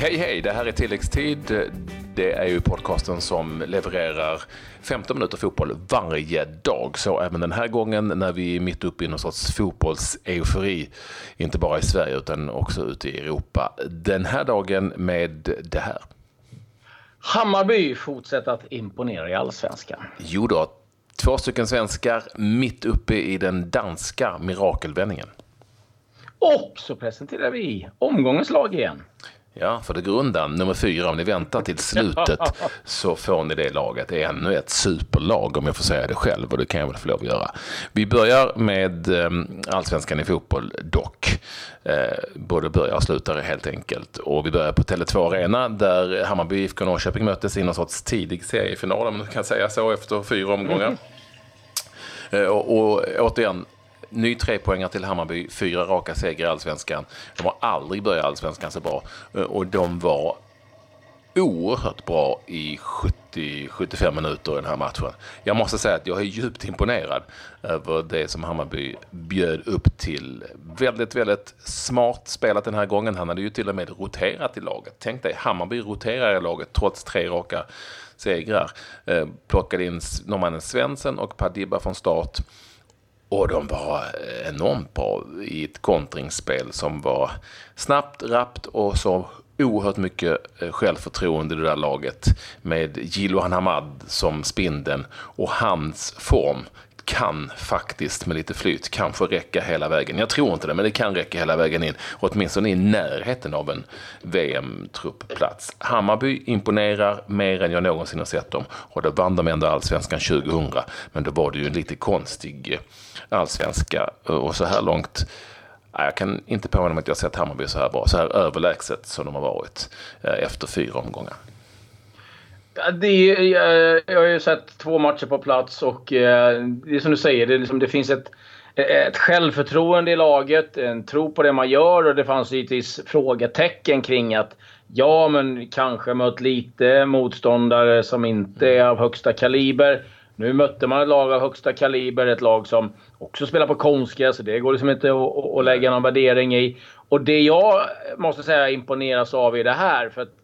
Hej hej, det här är tilläggstid. Det är ju podcasten som levererar 15 minuter fotboll varje dag. Så även den här gången när vi är mitt uppe i någon sorts fotbollseufori. Inte bara i Sverige utan också ute i Europa. Den här dagen med det här. Hammarby fortsätter att imponera i allsvenskan. Jo då, två stycken svenskar mitt uppe i den danska mirakelvändningen. Och så presenterar vi omgångens lag igen. Ja, för det går undan. Nummer fyra, om ni väntar till slutet så får ni det laget. Det är ännu ett superlag om jag får säga det själv och det kan jag väl få lov att göra. Vi börjar med eh, allsvenskan i fotboll dock. Eh, både börjar och slutar helt enkelt. Och vi börjar på Tele2 Arena där Hammarby IFK Norrköping möttes i någon sorts tidig seriefinal om man kan säga så efter fyra omgångar. Mm. Och, och återigen, ny trepoängare till Hammarby, fyra raka segrar i allsvenskan. De har aldrig börjat allsvenskan så bra eh, och de var oerhört bra i 70-75 minuter i den här matchen. Jag måste säga att jag är djupt imponerad över det som Hammarby bjöd upp till. Väldigt, väldigt smart spelat den här gången. Han hade ju till och med roterat i laget. Tänk dig, Hammarby roterar i laget trots tre raka segrar. Eh, plockade in norrmannen Svensson och Padiba från start. Och de var enormt bra i ett kontringsspel som var snabbt, rappt och så oerhört mycket eh, självförtroende i det där laget med Jilohan Hamad som spindeln och hans form kan faktiskt med lite flyt kanske räcka hela vägen. Jag tror inte det, men det kan räcka hela vägen in. Åtminstone i närheten av en VM-truppplats. Hammarby imponerar mer än jag någonsin har sett dem. Och då vann de ändå allsvenskan 2000. Men då var det ju en lite konstig eh, allsvenska. Och så här långt jag kan inte påminna mig att jag sett Hammarby så här bra, så här överlägset som de har varit eh, efter fyra omgångar. Det är, jag har ju sett två matcher på plats och eh, det är som du säger, det, liksom, det finns ett, ett självförtroende i laget, en tro på det man gör och det fanns givetvis frågetecken kring att ja, men kanske mött lite motståndare som inte är av högsta kaliber. Nu mötte man ett lag av högsta kaliber, ett lag som också spelar på konstgräs, så det går liksom inte att, att lägga någon värdering i. Och det jag måste säga imponeras av i det här, för att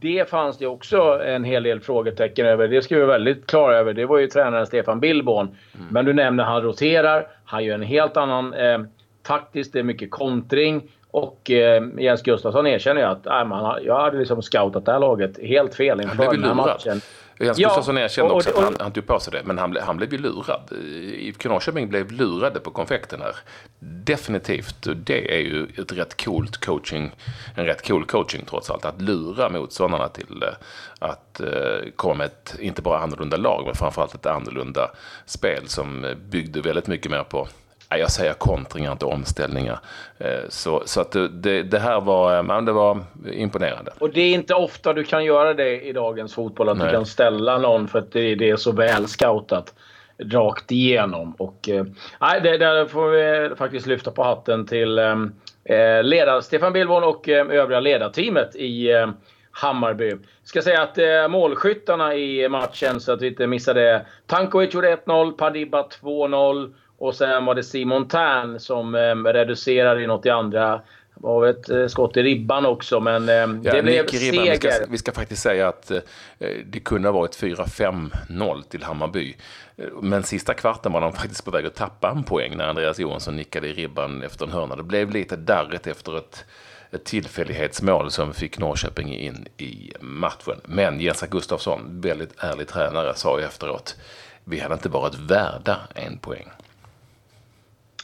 det fanns det också en hel del frågetecken över. Det ska vi vara väldigt klara över. Det var ju tränaren Stefan Billborn. Mm. Men du nämner han roterar. Han gör en helt annan eh, taktiskt. Det är mycket kontring. Och eh, Jens Gustafsson erkänner ju att äh, man, jag hade liksom scoutat det här laget helt fel inför den här matchen. Jens ja, Gustafsson erkände också att han, han tog på sig det, men han, han blev ju lurad. IFK Norrköping blev lurade på konfekten här. Definitivt. Det är ju ett rätt coolt coaching, en rätt cool coaching trots allt. Att lura motståndarna till eh, att uh, komma med ett, inte bara annorlunda lag, men framförallt ett annorlunda spel som byggde väldigt mycket mer på jag säger kontringar, inte omställningar. Eh, så, så att det, det här var, det var imponerande. Och det är inte ofta du kan göra det i dagens fotboll, att Nej. du kan ställa någon för att det, det är så väl scoutat rakt igenom. Och, eh, det, där får vi faktiskt lyfta på hatten till eh, eh ledar, Stefan Billborn och eh, övriga ledarteamet i eh, Hammarby. Ska säga att eh, målskyttarna i matchen, så att vi inte missar det. Tankovic gjorde 1-0, Padibba 2-0. Och sen var det Simon Tern som eh, reducerade i något i andra. Det var ett eh, skott i ribban också, men eh, ja, det blev seger. Vi ska, vi ska, faktiskt säga att eh, det kunde ha varit 4-5-0 till Hammarby. Men sista kvarten var de faktiskt på väg att tappa en poäng när Andreas Johansson nickade i ribban efter en hörna. Det blev lite darrigt efter ett, ett tillfällighetsmål som fick Norrköping in i matchen. Men Jens Gustafsson, väldigt ärlig tränare, sa ju efteråt vi hade inte varit värda en poäng.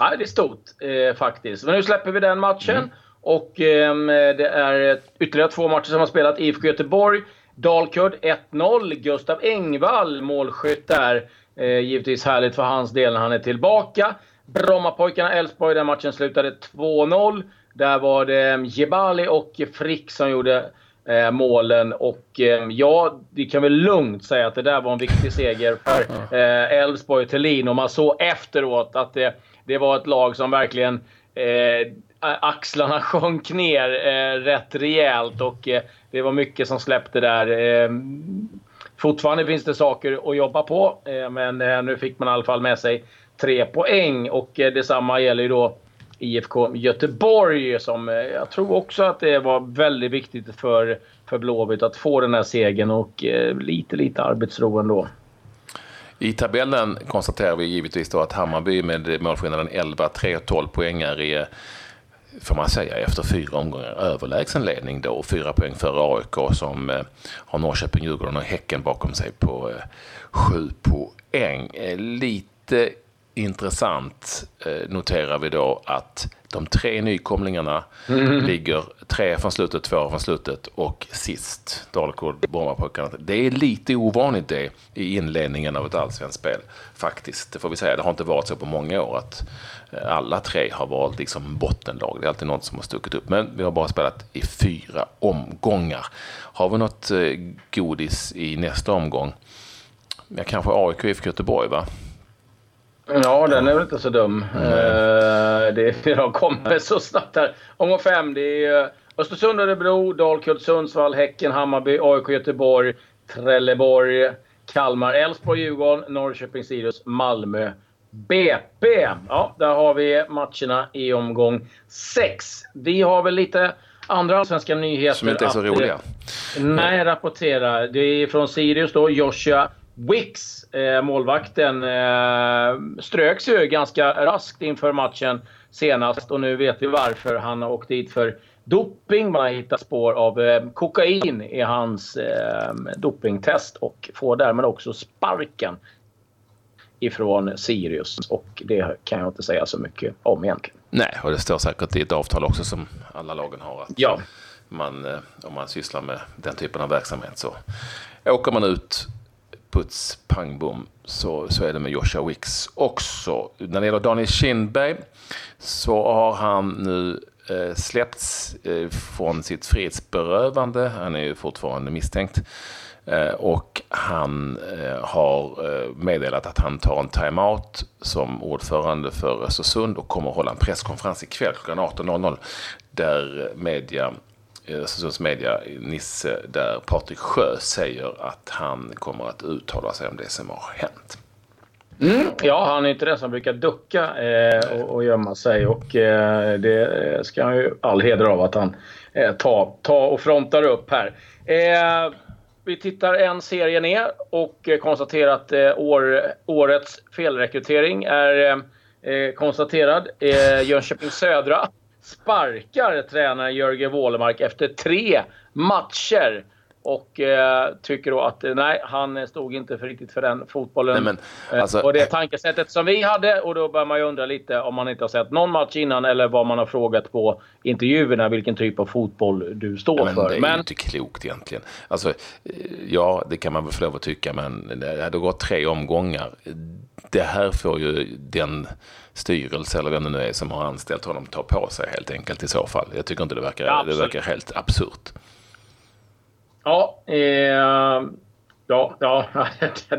Nej, det är stort eh, faktiskt. Men nu släpper vi den matchen. Mm. Och eh, det är ytterligare två matcher som har spelat. IFK Göteborg, Dalkurd 1-0. Gustav Engvall, målskytt där. Eh, givetvis härligt för hans del när han är tillbaka. Brommapojkarna Elfsborg, den matchen slutade 2-0. Där var det Jebali och Frick som gjorde eh, målen. Och eh, ja, vi kan väl lugnt säga att det där var en viktig seger för Elfsborg eh, Lin. Och man såg efteråt att det det var ett lag som verkligen eh, axlarna sjönk ner eh, rätt rejält och eh, det var mycket som släppte där. Eh, fortfarande finns det saker att jobba på, eh, men eh, nu fick man i alla fall med sig tre poäng och detsamma gäller ju då IFK Göteborg. Som eh, jag tror också att det var väldigt viktigt för, för Blåvitt att få den här segern och eh, lite, lite arbetsro ändå. I tabellen konstaterar vi givetvis då att Hammarby med målskillnaden 11-3 12 poängar är får man säga, efter fyra omgångar överlägsen ledning då. Fyra poäng före AIK som eh, har Norrköping, Djurgården och Häcken bakom sig på sju poäng. Lite intressant eh, noterar vi då att de tre nykomlingarna mm. ligger tre från slutet, två från slutet och sist, Dalkurd, Brommapojkarna. Det är lite ovanligt det i inledningen av ett allsvenskt spel faktiskt. Det får vi säga. Det har inte varit så på många år att eh, alla tre har varit liksom bottenlag. Det är alltid något som har stuckit upp. Men vi har bara spelat i fyra omgångar. Har vi något eh, godis i nästa omgång? Ja, kanske AIK IFK Göteborg va? Ja, den är väl inte så dum. Mm. Uh, det, de kommer så snabbt här. Omgång fem, det är Östersund, Örebro, Dalkurd, Sundsvall, Häcken, Hammarby, AIK, Göteborg, Trelleborg, Kalmar, Elfsborg, Djurgården, Norrköping, Sirius, Malmö, BP. Ja, där har vi matcherna i omgång sex. Vi har väl lite andra svenska nyheter. Som inte är så att, roliga. Nej, rapportera. Det är från Sirius då, Joshua Wicks, eh, målvakten, eh, ströks ju ganska raskt inför matchen senast och nu vet vi varför. Han har åkt dit för doping. Man har hittat spår av eh, kokain i hans eh, dopingtest och får därmed också sparken ifrån Sirius. Och det kan jag inte säga så mycket om egentligen. Nej, och det står säkert i ett avtal också som alla lagen har. Att ja. man, eh, om man sysslar med den typen av verksamhet så åker man ut puts, pang, bom, så, så är det med Joshua Wicks också. När det gäller Daniel Kindberg så har han nu eh, släppts eh, från sitt frihetsberövande. Han är ju fortfarande misstänkt. Eh, och han eh, har eh, meddelat att han tar en timeout som ordförande för Östersund och kommer att hålla en presskonferens ikväll klockan 18.00 där media Eh, Östersunds media, Nisse, där Patrik Sjö säger att han kommer att uttala sig om det som har hänt. Mm, ja, han är inte den som brukar ducka eh, och, och gömma sig och eh, det ska han ju all heder av att han eh, tar ta och frontar upp här. Eh, vi tittar en serie ner och konstaterar att eh, år, årets felrekrytering är eh, eh konstaterad. Eh, Jönköping Södra sparkar tränaren Jörgen Wålemark efter tre matcher. Och eh, tycker då att eh, nej, han stod inte för riktigt för den fotbollen. Nej, men, eh, alltså, och det tankesättet som vi hade. Och då börjar man ju undra lite om man inte har sett någon match innan eller vad man har frågat på intervjuerna vilken typ av fotboll du står men för. Det är men, inte klokt egentligen. Alltså, ja, det kan man väl få lov att tycka, men det hade gått tre omgångar. Det här får ju den styrelse eller vem det nu är som har anställt honom ta på sig helt enkelt i så fall. Jag tycker inte det verkar, ja, det verkar helt absurt. Ja, eh, ja, ja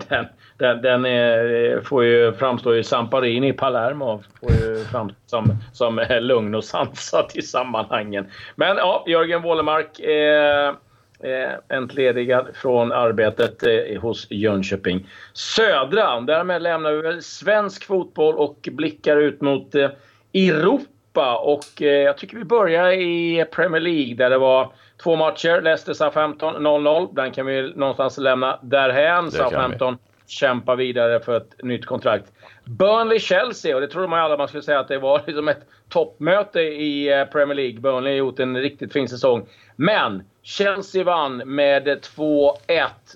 den, den, den är, får ju framstå i Samparini i Palermo. Får ju framstå som, som lugn och sansad i sammanhangen. Men ja, Jörgen Wålemark. Eh, eh, entledigad från arbetet eh, hos Jönköping Södra. Därmed lämnar vi väl svensk fotboll och blickar ut mot eh, Europa. Och eh, jag tycker vi börjar i Premier League där det var två matcher. Leicester Southampton 0-0. Den kan vi någonstans lämna därhän. Southampton kämpar vidare för ett nytt kontrakt. Burnley-Chelsea, och det trodde man ju alla man skulle säga att det var liksom ett toppmöte i eh, Premier League. Burnley har gjort en riktigt fin säsong. Men Chelsea vann med 2-1.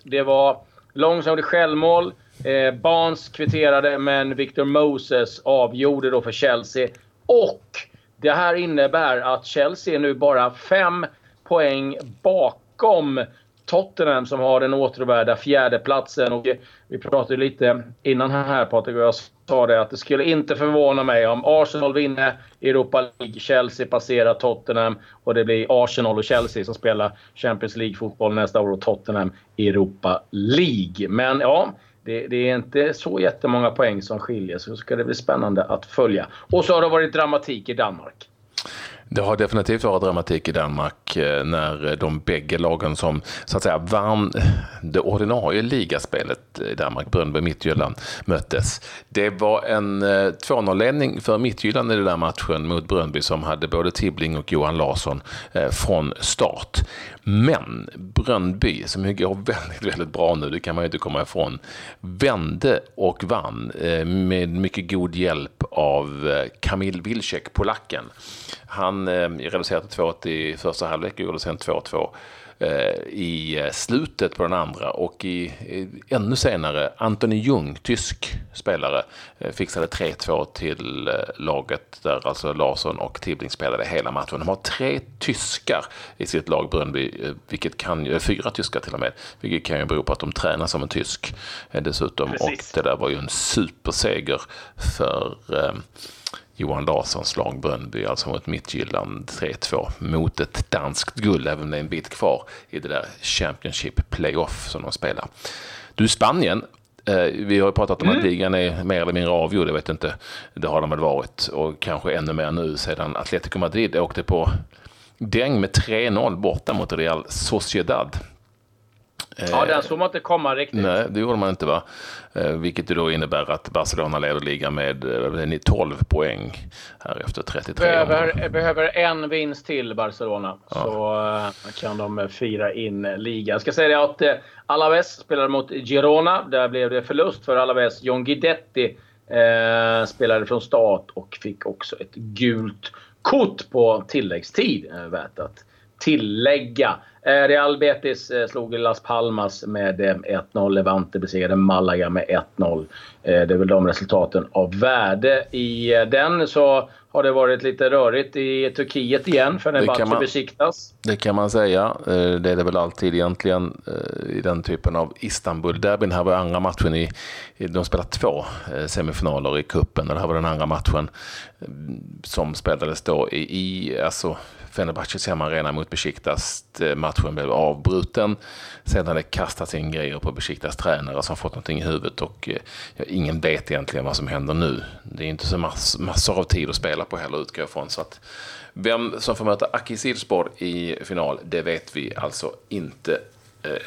Det var Long som gjorde självmål. Eh, Barnes kvitterade, men Victor Moses avgjorde då för Chelsea. Och det här innebär att Chelsea är nu bara fem poäng bakom Tottenham som har den återvärda fjärdeplatsen. Och vi pratade lite innan här Patrik och jag sa det att det skulle inte förvåna mig om Arsenal vinner Europa League, Chelsea passerar Tottenham och det blir Arsenal och Chelsea som spelar Champions League-fotboll nästa år och Tottenham Europa League. Men ja, det, det, är inte så jättemånga poäng som skiljer så ska det bli spännande att följa. Och så har det varit dramatik i Danmark. Det har definitivt varit dramatik i Danmark eh, när de bägge lagen som så att säga vann eh, det ordinarie ligaspelet i Danmark, Brönnby Midtjylland, möttes. Det var en eh, 2-0-ledning för Midtjylland i den där matchen mot Brøndby som hade både Tibbling och Johan Larsson från start. Men Brönnby, som ju går väldigt, väldigt bra nu, det kan man ju inte komma ifrån, vände och vann eh, med mycket god hjälp av eh, Kamil Wilczek, polacken. Han eh, reducerade till 2-1 i första halvlek och gjorde sen 2-2 i eh, slutet på den andra och i, ännu senare Antoni Ljung, tysk spelare, eh, fixade 3-2 till eh, laget där alltså Larsson och Tibbling spelade hela matchen. De har tre tyskar i sitt lag Brönnby, eh, vilket kan, fyra tyskar till och med, vilket kan ju bero på att de tränar som en tysk dessutom. Precis. Och det där var ju en superseger för Johan Larssons lag Brönnby, alltså mot Midtjylland 3-2 mot ett danskt guld, även om det är en bit kvar i det där Championship Playoff som de spelar. Du, Spanien, eh, vi har ju pratat om mm. att ligan är mer eller mindre avgjord, jag vet inte, det har de väl varit, och kanske ännu mer nu sedan Atletico Madrid åkte på däng med 3-0 borta mot Real Sociedad. Ja, den såg man inte komma riktigt. Nej, det gjorde man inte va. Eh, vilket då innär att Barcelona leder ligan med 12 eh, poäng här efter 33 behöver, behöver en vinst till Barcelona ja. så kan de fira in ligan. Jag ska säga det att Alaves spelade mot Girona. Där blev det förlust för Alaves. John Guidetti uh, spelade från start och fick också ett gult kort på tilläggstid. Värt att tillägga. Eh, Real Betis eh, slog Las Palmas med 1-0. Eh, Levante besegrade Malaga med 1-0. Det är väl de resultaten av värde. I den så har det varit lite rörigt i Turkiet igen för matchen besiktas. Det kan man säga. Det är det väl alltid egentligen i den typen av Istanbul-derbyn. Här var andra matchen i... De spelar två semifinaler i kuppen och det här var den andra matchen som spelades då i... i alltså Fenerbahces hemmaarena mot Besiktas. Eh, matchen blev avbruten. Sedan har det kastats in grejer på Besiktas tränare som fått någonting i huvudet och eh, ja, ingen vet egentligen vad som händer nu. Det är inte så mass, massor av tid att spela på heller utgår jag ifrån. Så att vem som får möta Aki Silspor i final, det vet vi alltså inte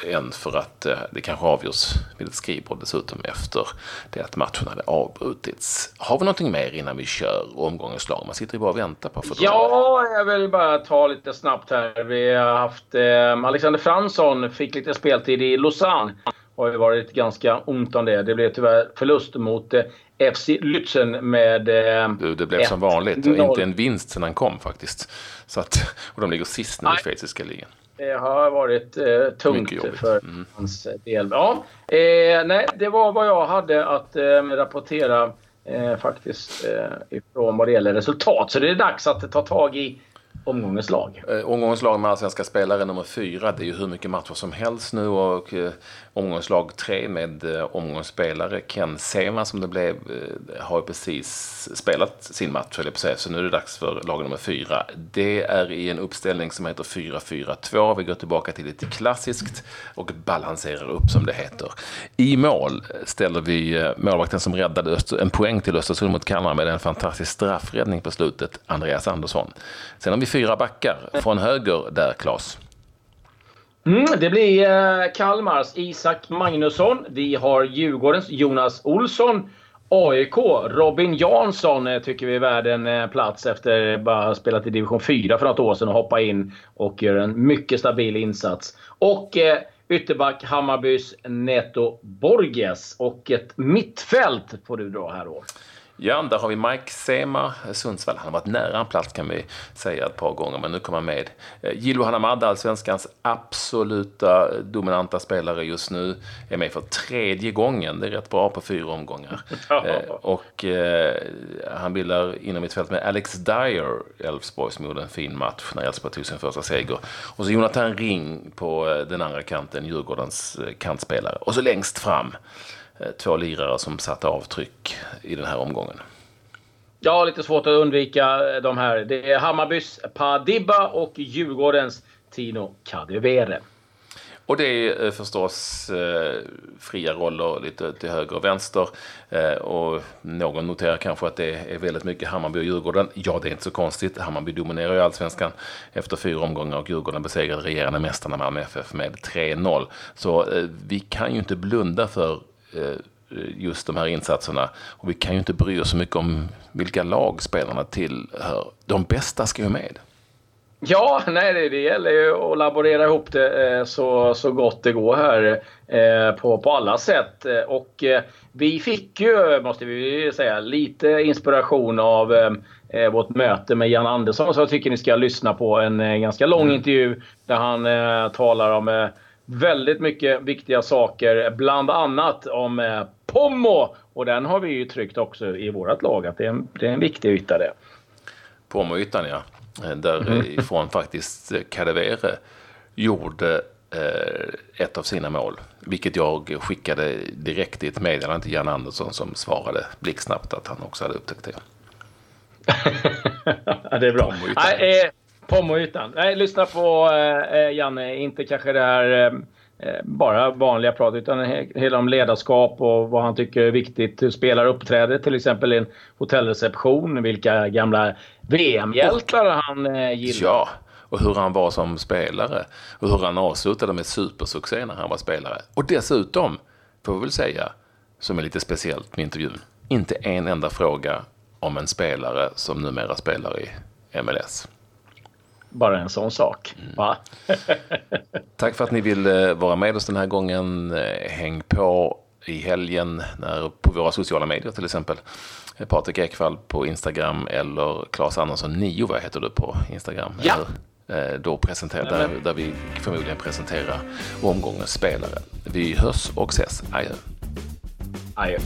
än för att eh, det kanske avgörs vid ett skrivbord dessutom efter det att matchen hade avbrutits. Har vi någonting mer innan vi kör omgångens lag? Man sitter ju bara och väntar på få Ja, jag vill bara ta lite snabbt här. Vi har haft eh, Alexander Fransson fick lite speltid i Lausanne. Har ju varit ganska ont om det. Det blev tyvärr förlust mot eh, FC Lützen med eh, du, Det blev som vanligt. Inte en vinst sedan han kom faktiskt. Så att, och de ligger sist nu i schweiziska ligan. Det har varit eh, tungt för mm. hans del. Ja, eh, nej, det var vad jag hade att eh, rapportera eh, faktiskt eh, ifrån vad det gäller resultat. Så det är dags att ta tag i omgångens lag. Eh, omgångens lag med allsvenska spelare nummer fyra. Det är ju hur mycket matcher som helst nu och Omgångslag tre med eh, omgångsspelare. Ken Sema som det blev eh, har ju precis spelat sin match, höll jag på säga. Så nu är det dags för lag nummer fyra. Det är i en uppställning som heter 4-4-2. Vi går tillbaka till lite klassiskt och balanserar upp som det heter. I mål ställer vi eh, målvakten som räddade en poäng till Östersund mot Kalmar med en fantastisk straffräddning på slutet, Andreas Andersson. Sen har vi fyra backar. Från höger där, Claes. Mm, det blir eh, Kalmars Isak Magnusson. Vi har Djurgårdens Jonas Olsson. AIK, Robin Jansson eh, tycker vi är värd en eh, plats efter att bara ha spelat i division 4 för något år sedan och hoppa in och göra en mycket stabil insats. Och eh, ytterback Hammarbys Neto Borges. Och ett mittfält får du dra här då. Ja, där har vi Mike Sema, Sundsvall. Han har varit nära en plats kan vi säga ett par gånger, men nu kommer han med. Eh, Gillo Hanamada, allsvenskans absoluta dominanta spelare just nu, är med för tredje gången. Det är rätt bra på fyra omgångar. eh, och eh, han bildar inom mitt fält med Alex Dyer, Elfsborg, som gjorde en fin match när Elfsborg tog sin första seger. Och så Jonathan Ring på eh, den andra kanten, Djurgårdens kantspelare. Och så längst fram två lirare som satte avtryck i den här omgången. Ja, lite svårt att undvika de här. Det är Hammarbys Padibba och Djurgårdens Tino Kadewere. Och det är förstås eh, fria roller lite till höger och vänster. Eh, och någon noterar kanske att det är väldigt mycket Hammarby och Djurgården. Ja, det är inte så konstigt. Hammarby dominerar ju allsvenskan efter fyra omgångar och Djurgården besegrade regerande mästarna Malmö FF med 3-0. Så eh, vi kan ju inte blunda för eh, just de här insatserna. Och vi kan ju inte bry oss så mycket om vilka lag spelarna tillhör. De bästa ska ju med. Ja, nej, det, det gäller ju att laborera ihop det eh, så, så gott det går här eh, på, på alla sätt. Och eh, vi fick ju, måste vi säga, lite inspiration av eh, vårt möte med Jan Andersson. Så jag tycker ni ska lyssna på en eh, ganska lång mm. intervju där han eh, talar om väldigt mycket viktiga saker. Bland annat om Pommo. Och den har vi ju tryckt också i vårt lag att det är en, det är en viktig yta det. Pommo-ytan ja. Därifrån mm. faktiskt Kadewere gjorde eh, ett av sina mål. Vilket jag skickade direkt i ett meddelande till Jan Andersson som svarade blixtsnabbt att han också hade upptäckt det. det är bra. Pommoytan. Nej, Nej, lyssna på eh, eh, Janne. Inte kanske det här eh, eh bara vanliga prat utan hela om ledarskap och vad han tycker är viktigt. Hur spelare uppträder till exempel i en hotellreception. Vilka gamla VM-hjältar han eh, gillar. Ja, och hur han var som spelare. Och hur han avslutade med supersuccé när han var spelare. Och dessutom, får vi väl säga, som är lite speciellt med intervjun, inte en enda fråga om en spelare som numera spelar i MLS. Bara en sån sak. Mm. Tack för att ni ville vara med oss den här gången. Eh, häng på i helgen när, på våra sociala medier till exempel. Patrik Ekwall på Instagram eller Claes Andersson 9, vad heter du på Instagram? Ja. Eller, eh, då presenterar, där, där vi förmodligen presenterar omgångens spelare. Vi hörs och ses. Adjö. Adjö.